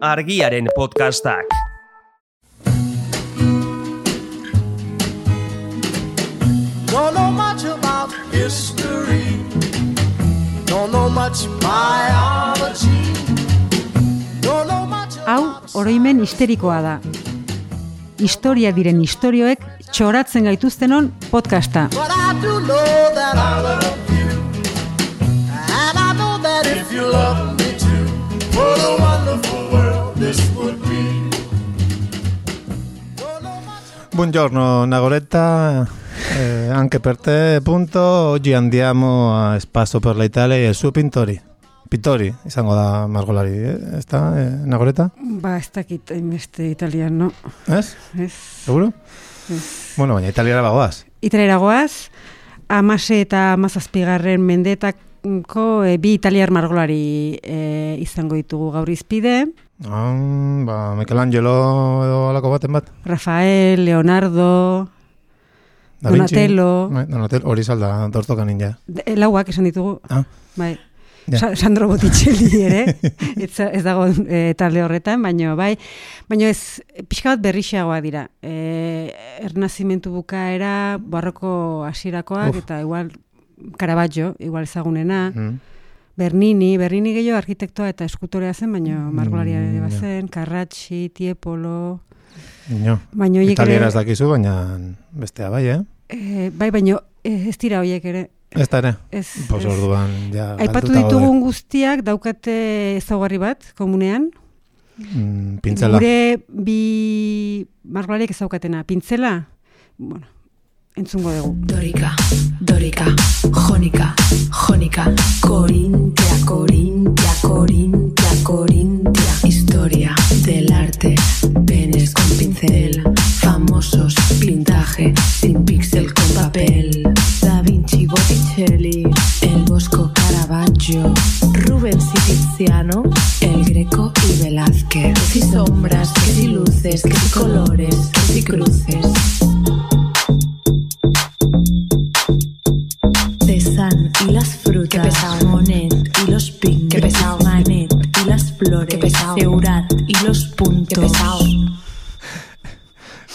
argiaren podcastak. Don't know much about history. Don't know much biology. Don't know much Hau, oroimen histerikoa da. Historia diren istorioek txoratzen gaituztenon podcasta. But I do know that I love you. And I know that if you love this would be. Don't know much Buongiorno Nagoretta, eh, anche per te punto, oggi andiamo a spasso per l'Italia e il suo pintori. Pittori, izango da margolari, eh? ezta, eh, Nagoretta? Ba, ez dakit hainbeste italiano. Ez? Ez. Seguro? ez. Bueno, baina italiara bagoaz. Italiara goaz, amase eta amazazpigarren mendetako e, bi italiar margolari e, izango ditugu gaur izpide. Ah, ba, Michelangelo edo alako baten bat. Rafael, Leonardo, Da? Donatello. Bai, Donatello, hori salda, dortoka ninja. e, lauak esan ditugu. Ah. Bai. Ja. Sa- Sandro Botticelli ere, ez, ez dago e, talde horretan, baino bai, baino ez, pixka bat berrixeagoa dira. E, ernazimentu bukaera, barroko hasierakoak eta igual Caravaggio, igual ezagunena, Mm. Bernini, Bernini gehiago arkitektoa eta eskutorea zen, baino margolaria ere Mm, ja. bazen, Carracci, Tiepolo, Ino, baino hiek italieraz ere, dakizu, baina bestea bai, eh? e, bai, baino e, ez dira hoiek ere, Ez da ere? ez, ez. orduan, ja, Aipatu ditugun guztiak daukate ezaugarri bat komunean. Mm, pintzela. Gure bi margolariek ezaukatena. Pintzela? Bueno, entzungo dugu. Dórica, Dórica, Jónica, Jónica,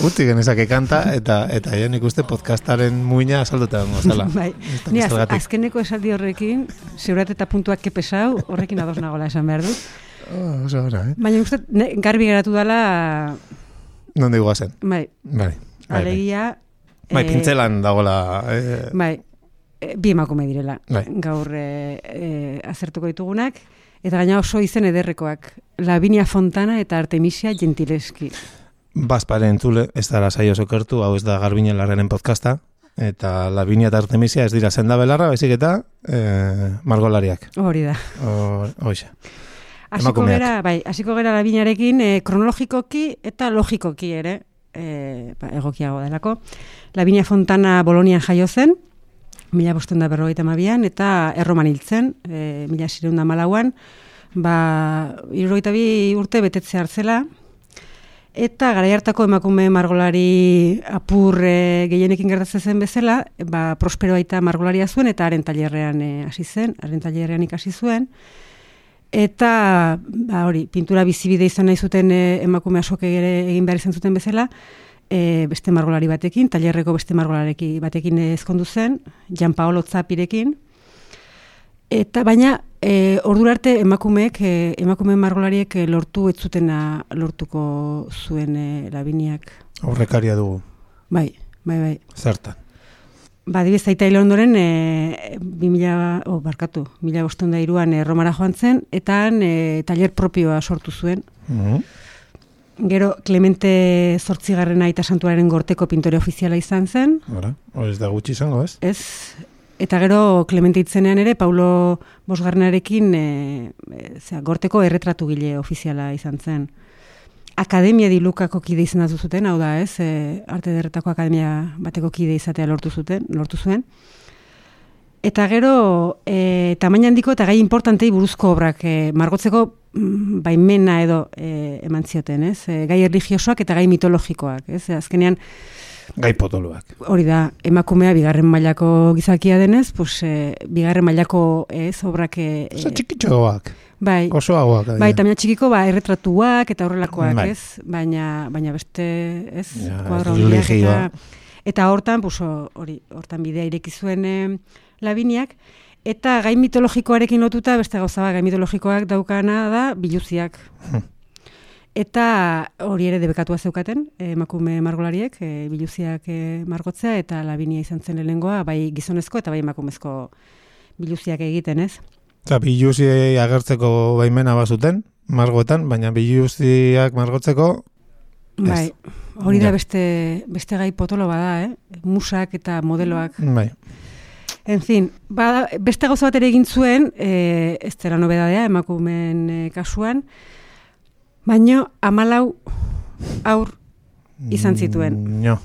Uti genezake kanta, eta eta ja nik uste podcastaren muina azalduta dago zela. Bai. Ni az, azkeneko esaldi horrekin, zeurat eta puntuak kepesau, horrekin ados nagola esan behar dut. Oh, oso ona, eh? Baina uste, ne, garbi geratu dela, Nonde guazen. bai, Bai. Bai, bai. alegia... Bai, eh, pintzelan dagoela. Eh, Bai, e, bi emakume direla. Bai. Gaur e, e, azertuko ditugunak. Eta gaina oso izen ederrekoak. Lavinia Fontana eta Artemisia Gentileski. Bazpare entzule, ez da lasai oso kertu, hau ez da garbine larraren podcasta. Eta Lavinia eta Artemisia ez dira senda belarra, baizik eta eh, margolariak. Hori da. Hoxe. Hasiko gera, bai, hasiko gera Laviniarekin e, kronologikoki eta logikoki ere, e, ba, egokiago delako. Lavinia Fontana Bolonian jaio zen, mila bosten da berrogeita mabian, eta erroman hiltzen, e, mila zireun da malauan, ba, irrogeita bi urte betetze hartzela, Eta garai hartako emakume margolari apur e, gehienekin gertatzen zen bezala, ba, prospero aita margolaria zuen eta haren tailerrean e, hasi zen, haren tailerrean ikasi zuen. Eta ba, hori, pintura bizibide izan nahi zuten e, emakume askok ere egin behar izan zuten bezala, e, beste margolari batekin, tailerreko beste margolareki batekin e, ezkondu zen, Gian Paolo Zapirekin. Eta baina e, ordura arte emakumeek, e, emakume margolariek e, lortu ez zutena lortuko zuen e, labiniak. Aurrekaria dugu. Bai, bai, bai. Zertan. Ba, adibidez, aita hil ondoren, e, 2000, oh, barkatu, 2008an e, Romara joan zen, eta e, taller propioa sortu zuen. Mhm. Gero, Clemente zortzigarren aita santuaren gorteko pintore ofiziala izan zen, Hora, ez da gutxi izango, ez? ez? Eta gero, Clemente itzenean ere, Paulo Bosgarrenarekin e, e, zera, gorteko erretratu gile ofiziala izan zen. Akademia dilukako kide izendatu zuten, hau da, ez? E, arte derretako akademia bateko kide izatea lortu zuten, lortu zuen. Eta gero, e, tamaina handiko eta gai importantei buruzko obrak e, margotzeko mm, baimena edo e, eman zioten, ez? E, gai erligiosoak eta gai mitologikoak, ez? Azkenean, Gai potoloak. hori da, emakumea bigarren mailako gizakia denez, pues, e, bigarren mailako ez, obrak... E, Oso txikitxoak. Bai, Osoagoak. adina. bai, tamina txikiko, ba, erretratuak eta horrelakoak, Bai. ez? Baina, baina beste, ez? Ja, Kuadro eta, eta hortan, pues, hori, hortan bidea ireki zuen eh, labiniak, eta gai mitologikoarekin lotuta, beste gauza bat, gai mitologikoak daukana da, biluziak. Eta hori ere debekatua zeukaten, eh, emakume margolariek, e, biluziak e, margotzea, eta labinia izan zen lehengoa, bai gizonezko eta bai emakumezko biluziak egiten, ez? Osa, biluzi agertzeko baimena bazuten, margoetan, baina biluziak margotzeko, Bai, hori da Ja. beste, beste gai potolo bada, eh? Musak eta modeloak. bai. En fin, bada, beste gauza bat ere egin zuen, e, ez zera nobedadea emakumeen e, kasuan, baino amalau aur izan zituen. Mm, Jo.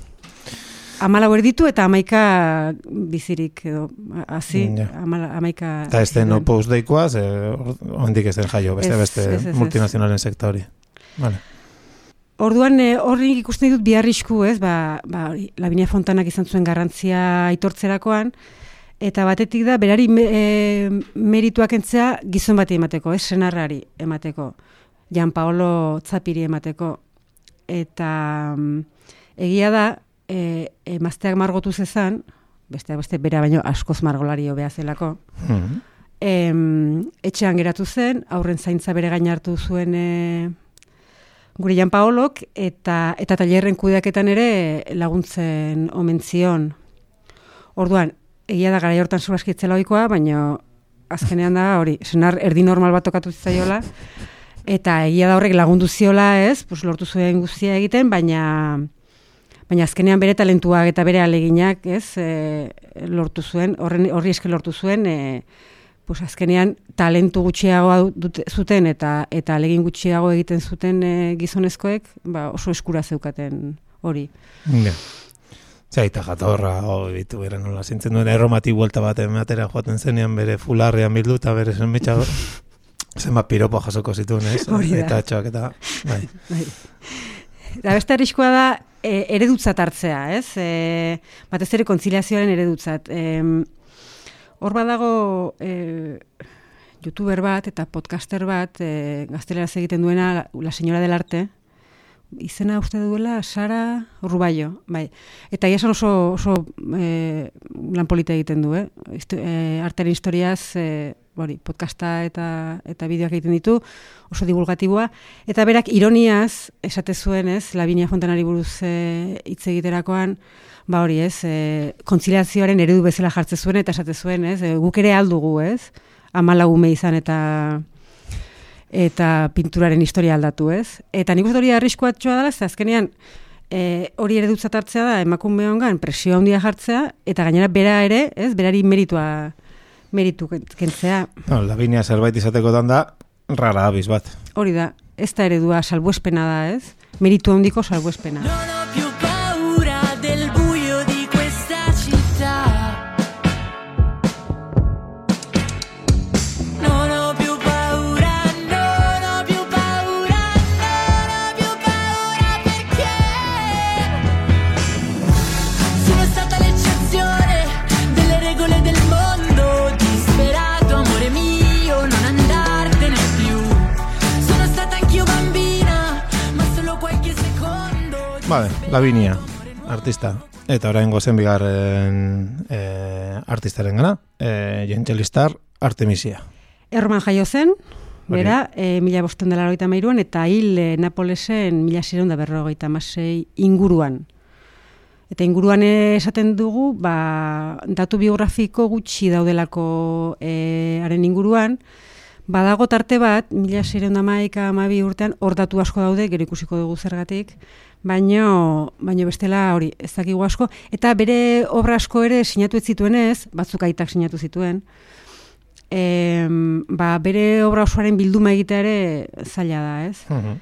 Amalau erditu eta amaika bizirik edo, hazi, Ja. amala, amaika... Eta ez den opus deikoa, ze ondik ez den jaio, beste Ez, beste ez, ez, multinazionalen sektori. Vale. Orduan e, horrik ikusten ditut biharrisku, ez? Ba, ba hori, Lavinia Fontanak izan zuen garrantzia aitortzerakoan eta batetik da berari me, e, merituak entzea gizon bati emateko, ez? Senarrari emateko. Jan Paolo Zapiri emateko. Eta mm, egia da e, emazteak margotu zezan, besteak beste bera baino askoz margolari hobea zelako. Mhm. Em, etxean geratu zen, aurren zaintza bere gain hartu zuen e, gure Jan Paolok, eta, eta tailerren kudeaketan ere laguntzen omen zion. Orduan, egia da gara hortan zuraskitzela ohikoa, baina azkenean da hori, senar erdi normal bat tokatu zitzaiola, eta egia da horrek lagundu ziola ez, pues lortu zuen guztia egiten, baina baina azkenean bere talentuak eta bere aleginak, ez, e, lortu zuen, horren horri eske lortu zuen, e, pues azkenean talentu gutxiago dute, zuten eta eta alegin gutxiago egiten zuten e, gizonezkoek, ba, oso eskura zeukaten hori. Ja. Zaita jatorra, oh, bitu bera nola zintzen duen erromati buelta bat ematera joaten zenean bere fularrean bildu eta bere zenbitxa zenbat piropo jasoko zituen, ez? Hori da. Eta txoak eta, bai. Bai. Eta beste arriskoa da e, eredutzat hartzea, ez? E, batez ere kontziliazioaren eredutzat. E, hor badago e, youtuber bat eta podcaster bat e, gazteleraz egiten duena la, la señora del arte, izena uste duela Sara Rubaio, bai. Eta ia oso, oso e, lan polita egiten du, eh? Histo, e, artearen historiaz, e, hori, podcasta eta eta bideoak egiten ditu, oso divulgatiboa, eta berak ironiaz esate zuen, ez, Lavinia Fontanari buruz e, hitz egiterakoan, ba hori, ez, e, kontziliazioaren eredu bezala jartze zuen eta esate zuen, ez, e, guk ere aldugu, ez, amalagume izan eta eta pinturaren historia aldatu, ez? Eta nik uste hori arriskuatxoa dela, ez azkenean e, hori ere dutzat hartzea da, emakume hongan presio handia jartzea, eta gainera bera ere, ez, berari meritua meritu ken- kentzea. No, Lavinia zerbait izatekotan da, rara abiz bat. Hori da, ez da eredua salbuespena da, ez? Meritu handiko salbuespena. Non ho Lavinia, artista. Eta orain gozen bigarren eh, artistaren gana, eh, Jentzelistar Artemisia. Erroman jaio zen, bera, e, mila bosten dela mairuan, eta hil e, Napolesen mila zireunda berrogeita masei inguruan. Eta inguruan esaten dugu, ba, datu biografiko gutxi daudelako e, haren inguruan, badago tarte bat, mila zireunda maika amabi urtean, hor datu asko daude, gero ikusiko dugu zergatik, baino, baino bestela hori, ez dakigu asko, eta bere obra asko ere sinatu ez zituenez, batzuk aitak sinatu zituen, em, ba, bere obra osoaren bilduma egitea ere zaila da, ez? Mhm.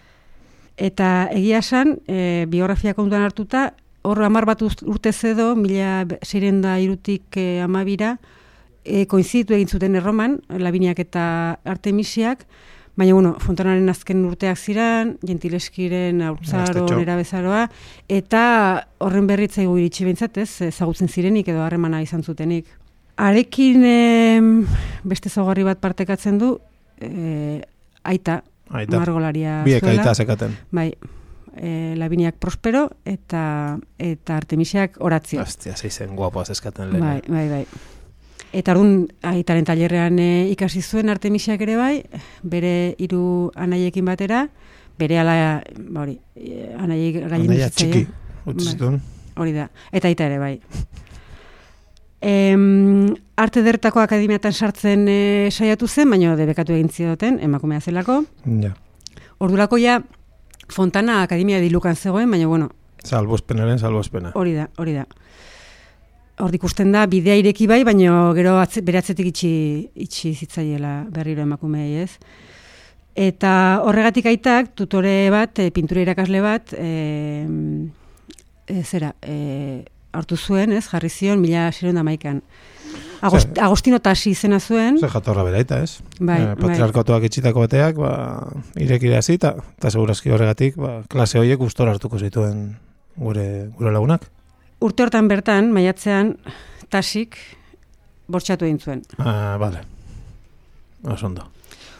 Eta egia esan, e, biografia kontuan hartuta, hor hamar bat urte zedo, mila seirenda irutik e, amabira, e, koinzitu egin zuten erroman, Labiniak eta Artemisiak, baina, bueno, Fontanaren azken urteak ziran, Gentileskiren aurtzaro, nera bezaroa, eta horren berritzaigu iritsi behintzat, ez, ezagutzen zirenik edo harremana izan zutenik. Arekin em, beste zaugarri bat partekatzen du, e, aita, Aita. margolaria Biek zuela. aita zekaten. Bai, e, Labiniak Prospero eta eta Artemisiak Horatzio. Ostia, zeizen guapoaz eskaten lehen. Bai, bai, bai. Eta orduan aitaren tailerrean e, ikasi zuen Artemisiak ere bai, bere hiru anaiekin batera, bere ala, ba hori, e, anaiek gainen Anaia txiki, Bai. zituen. Hori da, eta aita ere bai. Em, arte dertako akademiatan sartzen e, saiatu zen, baina debekatu egin zioten, emakumea zelako. Ja. Ordurako ja, Fontana Akademia dilukan zegoen, baina bueno, Salbospenaren salbospena. hori da, hori da. Hor ikusten da, bidea ireki bai, baina gero atze, bere atzetik itxi, itxi zitzaiela berriro emakumeei ez. Eta horregatik aitak, tutore bat, e, pintura irakasle bat, e, e, zera, e, hartu zuen, ez, jarri zion, mila da maikan. Agost, Zer? Agostino Tasi izena zuen, Ze jatorra beraita, ez? bai, Eh, bai. patriarkatuak itxitako bateak, ba, irekira zita, eta segurazki horregatik, ba, klase horiek gustora hartuko zituen gure, gure lagunak. Urte hortan bertan, maiatzean, Tasik bortxatu egin zuen. Ah, bale. Oso ondo.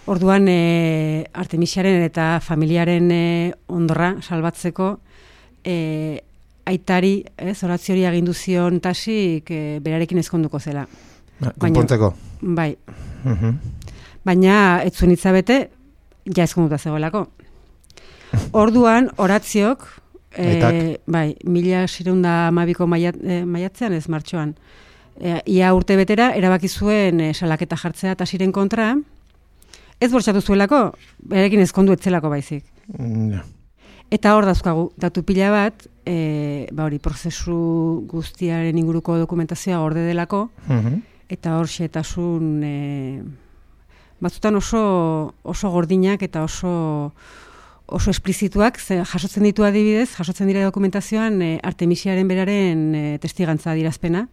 Orduan e, Artemisiaren eta familiaren e, ondorra salbatzeko e, aitari, ez, oratziori agindu zion tasik e, berarekin ezkonduko zela. Ba, Baina- Konpontzeko. Bai, Mhm. baina ez zuen itzabete, ja ezkonduta zegoelako. Orduan, oratziok, e, Aitak. bai, mila sireunda amabiko maiat, e, maiatzean, ez martxoan, e, ia urte betera, erabaki zuen e, salaketa jartzea tasiren kontra, ez bortxatu zuelako, berekin ezkondu etzelako baizik. Mm, Ja. Eta hor dauzkagu, datu pila bat, e, ba hori, prozesu guztiaren inguruko dokumentazioa gorde delako, Mhm. eta hor xetasun e, batzutan oso, oso gordinak eta oso oso esplizituak, ze jasotzen ditu adibidez, jasotzen dira dokumentazioan e, Artemisiaren beraren e, testigantza dirazpena,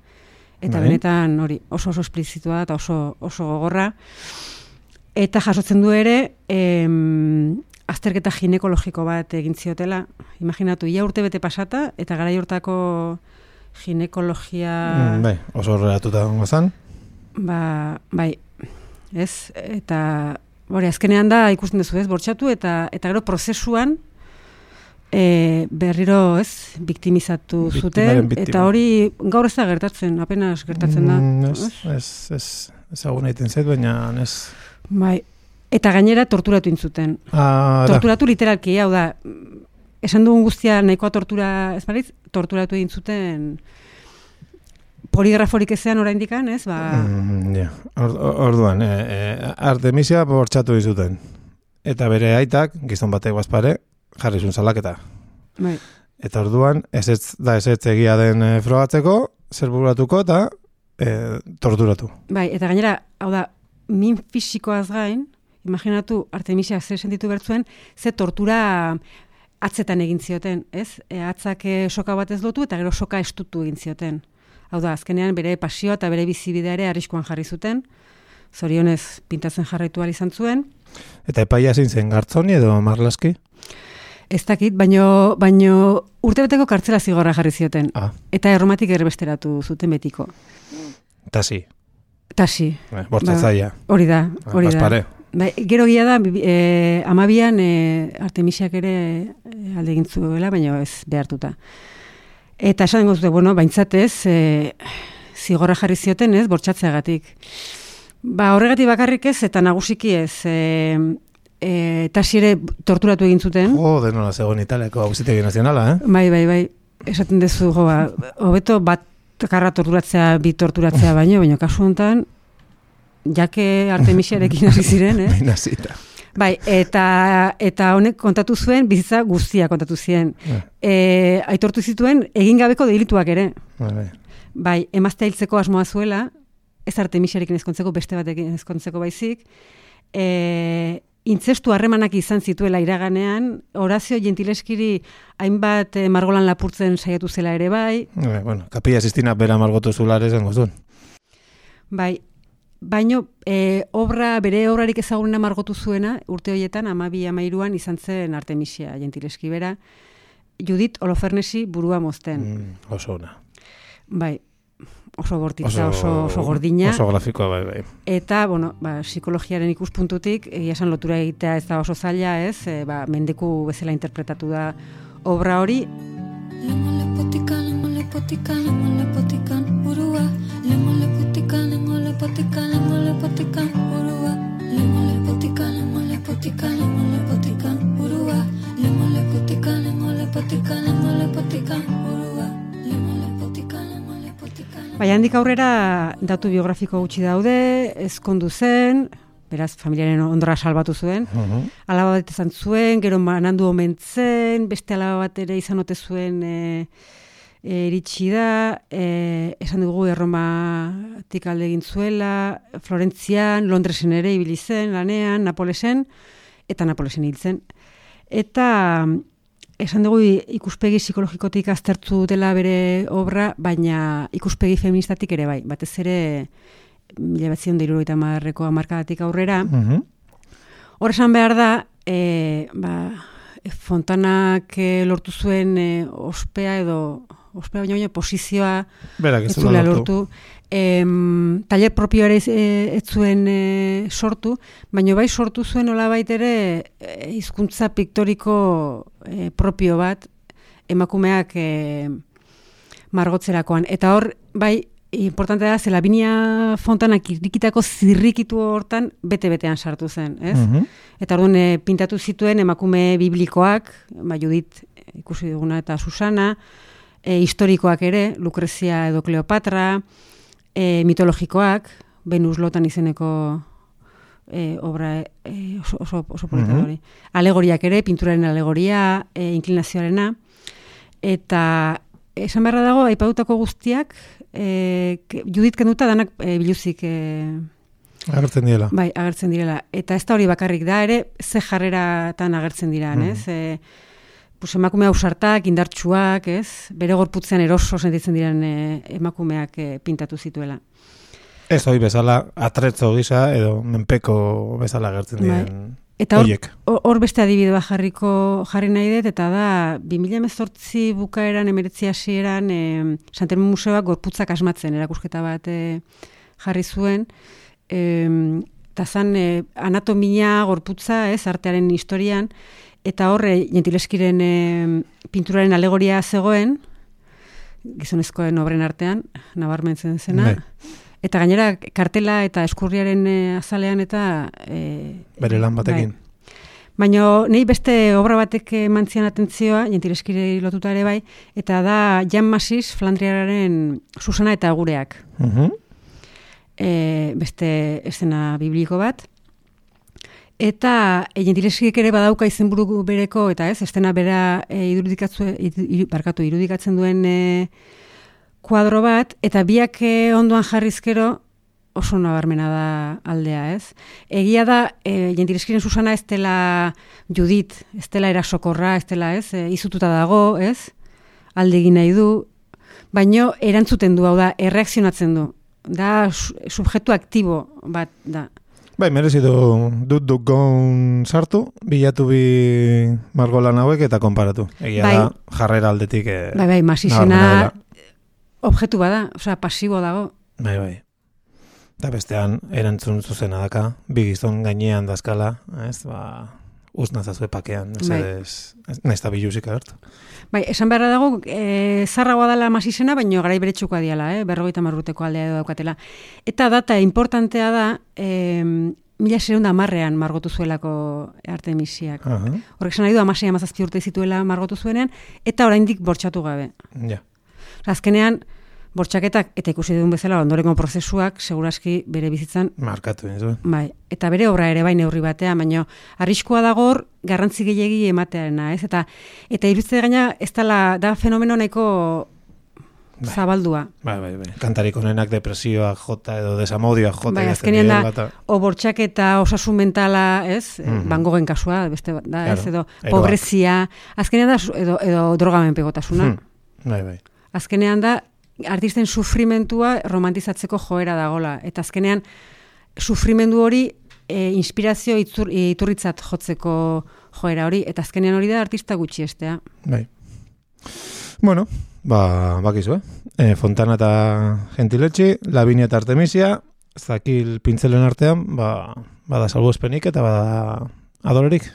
eta Bai. benetan hori oso oso esplizitua eta oso, oso gogorra, eta jasotzen du ere em, azterketa ginekologiko bat egin ziotela, imaginatu, ia urte bete pasata, eta gara hortako ginekologia... Mm, bai, oso horrelatuta gongo zan. Ba, bai, ez, eta hori, azkenean da ikusten duzu, ez, bortxatu, eta eta gero prozesuan e, berriro, ez, biktimizatu Biktimaren zuten, biktima. eta hori gaur ez da gertatzen, apenas gertatzen da. Mm, ez, ez? ez, ez, ezagun egiten zait, baina ez... Bai, eta gainera torturatu intzuten. Ah, da. Torturatu literalki, hau da, esan dugun guztia nahikoa tortura, ez balitz, torturatu egin zuten poligraforik ezean oraindikan, ez, ba, Mm, ja. Or, orduan, e, e, Artemisia bortxatu dizuten. Eta bere aitak, gizon batek bazpare, jarri zuen salaketa. bai, Eta orduan, ez ez, da ez ez egia den e, frogatzeko, zer buratuko eta e, torturatu. Bai, eta gainera, hau da, min fisikoaz gain, imaginatu Artemisia zer sentitu bertzuen, ze tortura atzetan egin zioten, ez? E, atzak e, soka batez lotu eta gero soka estutu egin zioten. Hau da, azkenean bere pasioa eta bere bizibidea ere arriskuan jarri zuten, zorionez pintatzen jarraitu izan zuen, Eta epaia zein zen, gartzoni edo marlaski? ez dakit, baino, baino urtebeteko kartzela zigorra jarri zioten, Ah, eta erromatik erbesteratu zuten betiko. eta zi, Tasi, eh, bortzatzaia. hori da, Ah, hori da. bazpare. Bai, gero gila da, e, amabian e, Artemisiak ere e, alde egin zuela, baina ez behartuta. Eta esan dut, bueno, baintzatez, e, zigorra jarri zioten ez, bortxatzeagatik. Ba, horregatik bakarrik ez, eta nagusiki ez, e, e, tasi ere torturatu egin zuten. Jo, de nola zegoen Italiako auzitegi nazionala, eh? Bai, bai, bai, esaten dezu, jo, ba, hobeto bat karra torturatzea, bi torturatzea baino, baina kasu honetan, jake Artemisiarekin hasi ziren, eh? Baina zita. Bai, eta eta honek kontatu zuen bizitza guztia kontatu zien. Ja. E, aitortu zituen egin gabeko delituak ere. Bai, bai. Bai, emaztea hiltzeko asmoa zuela, ez artemisiarekin ezkontzeko beste batekin ezkontzeko baizik. E, intzestu harremanak izan zituela iraganean, Horazio Gentileskiri hainbat eh, margolan lapurtzen saiatu zela ere bai, Bai, bueno, kapilla sistina bera margotu zulare zen gozun. Bai, baino e, obra, bere obrarik ezagunena margotu zuena, urte horietan, amabi amairuan izan zen Artemisia Gentileski bera, Judit Olofernesi burua mozten. Mm, oso ona. Bai, oso bortitza, oso, oso gordina. Oso grafikoa, bai, bai. Eta, bueno, ba, psikologiaren ikuspuntutik, egia esan lotura egitea ez da oso zaila, ez? E, ba, mendeku bezala interpretatu da obra hori. Lengo lepotika, lengo lepotika, lengo lepotika, lepotika, lengo lepotika, burua. Lengo lepotika, lengo lepotika, lengo lepotika, burua. Lengo lepotika, lengo lepotika, lengo lepotika, burua. Lengo lepotika, lengo lepotika. Bai, handik aurrera datu biografiko gutxi daude, ezkondu zen, beraz, familiaren ondora salbatu zuen. Mhm. Alaba bat izan zuen, gero manandu omen zen, beste alaba bat ere izan ote zuen e, e, iritsi da, e, esan dugu erromatik alde egin zuela, Florentzian, Londresen ere ibili zen, lanean, Napolesen, eta Napolesen hil zen. Eta esan dugu ikuspegi psikologikotik aztertu dela bere obra, baina ikuspegi feministatik ere bai, batez ere mila batzion da irurogeita hamarreko hamarkadatik aurrera, Mhm. Hor esan behar da, e, ba, e, Fontanak e, lortu zuen e, ospea edo ospea baina baina posizioa Berak ez zuela lortu. Em, taller propio ere ez, e, ez zuen e, sortu, baina bai sortu zuen olabait ere e, hizkuntza piktoriko e, propio bat emakumeak e, margotzerakoan. Eta hor, bai, importante da, zela binia fontanak irrikitako zirrikitu hortan bete-betean sartu zen, ez? Mhm. Eta orduan e, pintatu zituen emakume biblikoak, ba, Judit e, ikusi duguna eta Susana, e, historikoak ere, Lucrezia edo Kleopatra, e, mitologikoak, Venus Lotan izeneko e, obra e, oso, oso, oso polita da Mhm. hori. Alegoriak ere, pinturaren alegoria, e, inklinazioarena, eta esan beharra dago, aipatutako guztiak, e, Judit kenduta danak e, biluzik e, Agertzen diela. Bai, agertzen direla. Eta ez da hori bakarrik da, ere, ze jarreratan agertzen dira, Mhm. ez? E, pues emakume ausartak, indartsuak, ez? Bere gorputzean eroso sentitzen diren e, emakumeak e, pintatu zituela. Ez hoi bezala, atretzo gisa edo menpeko bezala agertzen Bai. diren Eta hor, hor beste adibide bat jarriko jarri nahi dut, eta da, 2018 bukaeran, emeretzi hasieran, e, Santelmo Museoak gorputzak asmatzen, erakusketa bat e, jarri zuen, e, eta zan e, anatomia gorputza, ez, artearen historian, eta horre, jentileskiren e, pinturaren alegoria zegoen, gizonezkoen obren artean, nabarmentzen zena, Bai. eta gainera kartela eta eskurriaren e, azalean eta... E, bere lan batekin. Bai. Baina nei beste obra batek eman zian atentzioa, jentileskire lotuta ere bai, eta da Jan Masis Flandriararen Susana eta gureak. Mhm. E, beste eszena bibliko bat. Eta e, jentileskik ere badauka izenburu bereko, eta ez, estena bera e, irudikatzu, iru, barkatu, irudikatzen duen e, kuadro bat, eta biak e, ondoan jarrizkero oso nabarmena da aldea, ez? Egia da, e, jentileskiren Susana ez dela Judit, ez dela erasokorra, ez dela, ez? E, izututa dago, ez? Alde egin nahi du, baino erantzuten du, hau da, erreakzionatzen du. Da, su- subjektu aktibo bat da. Bai, merezi du dut dut gon sartu, bilatu bi margolan hauek eta konparatu. Egia Bai. da, jarrera aldetik eh, Bai, bai, masizena dela. objektu bada, osea, pasibo dago. Bai, bai. Eta bestean, erantzun zuzena daka, bi gizon gainean dazkala, ez, ba, uznazazue pakean, ez Bai. nahiz da biluzik agertu. Bai, esan beharra dago, e, zarragoa dela masizena, baino garai beretsukoa diala, eh? berrogeita marruteko aldea edo daukatela. Eta data importantea da, e, mila zerunda marrean margotu zuelako Artemisiak. Aha, Horrek esan nahi du, amasei amazazpi urte zituela margotu zuenean, eta oraindik bortxatu gabe. ja. Azkenean, bortxaketak, eta ikusi duen bezala, ondorengo prozesuak, seguraski bere bizitzan Markatu nizuen. Bai, eta bere obra ere bai neurri batean, baina arriskua dago hor garrantzi gehiegi ematearena, ez? Eta eta irutze gaina ez dela da fenomeno nahiko Bai. zabaldua. Bai, bai, bai. Kantarik honenak depresioak jota edo desamodioak jota. Bai, azkenean da, eta- o bortxaketa, osasun mentala, ez? Mm Mhm. Van Goghen kasua, beste da, ez? Claro, Edo eroak. pobrezia, azkenean da, edo, edo drogamenpegotasuna. Hmm. Bai, bai. Azkenean da, artisten sufrimentua romantizatzeko joera dagola. Eta azkenean, sufrimendu hori e, inspirazio itzur, iturritzat jotzeko joera hori. Eta azkenean hori da artista gutxi estea. Bai. Bueno, Ba, bakizu, eh? E, Fontana eta Gentiletxi, Lavinia eta Artemisia, zakil pintzelen artean, ba, bada salbuespenik eta bada adorerik,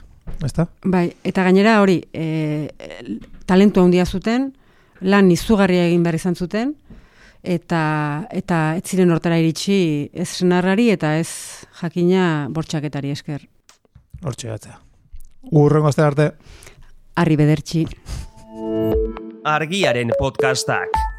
ezta? Bai, eta gainera hori, e, talentu handia zuten, lan izugarria egin behar izan zuten, eta eta ez ziren hortara iritsi ez senarrari eta ez jakina bortxaketari esker. Hortxe gatzea. Urrengo aste arte. Arri bedertxi. Argiaren podcastak.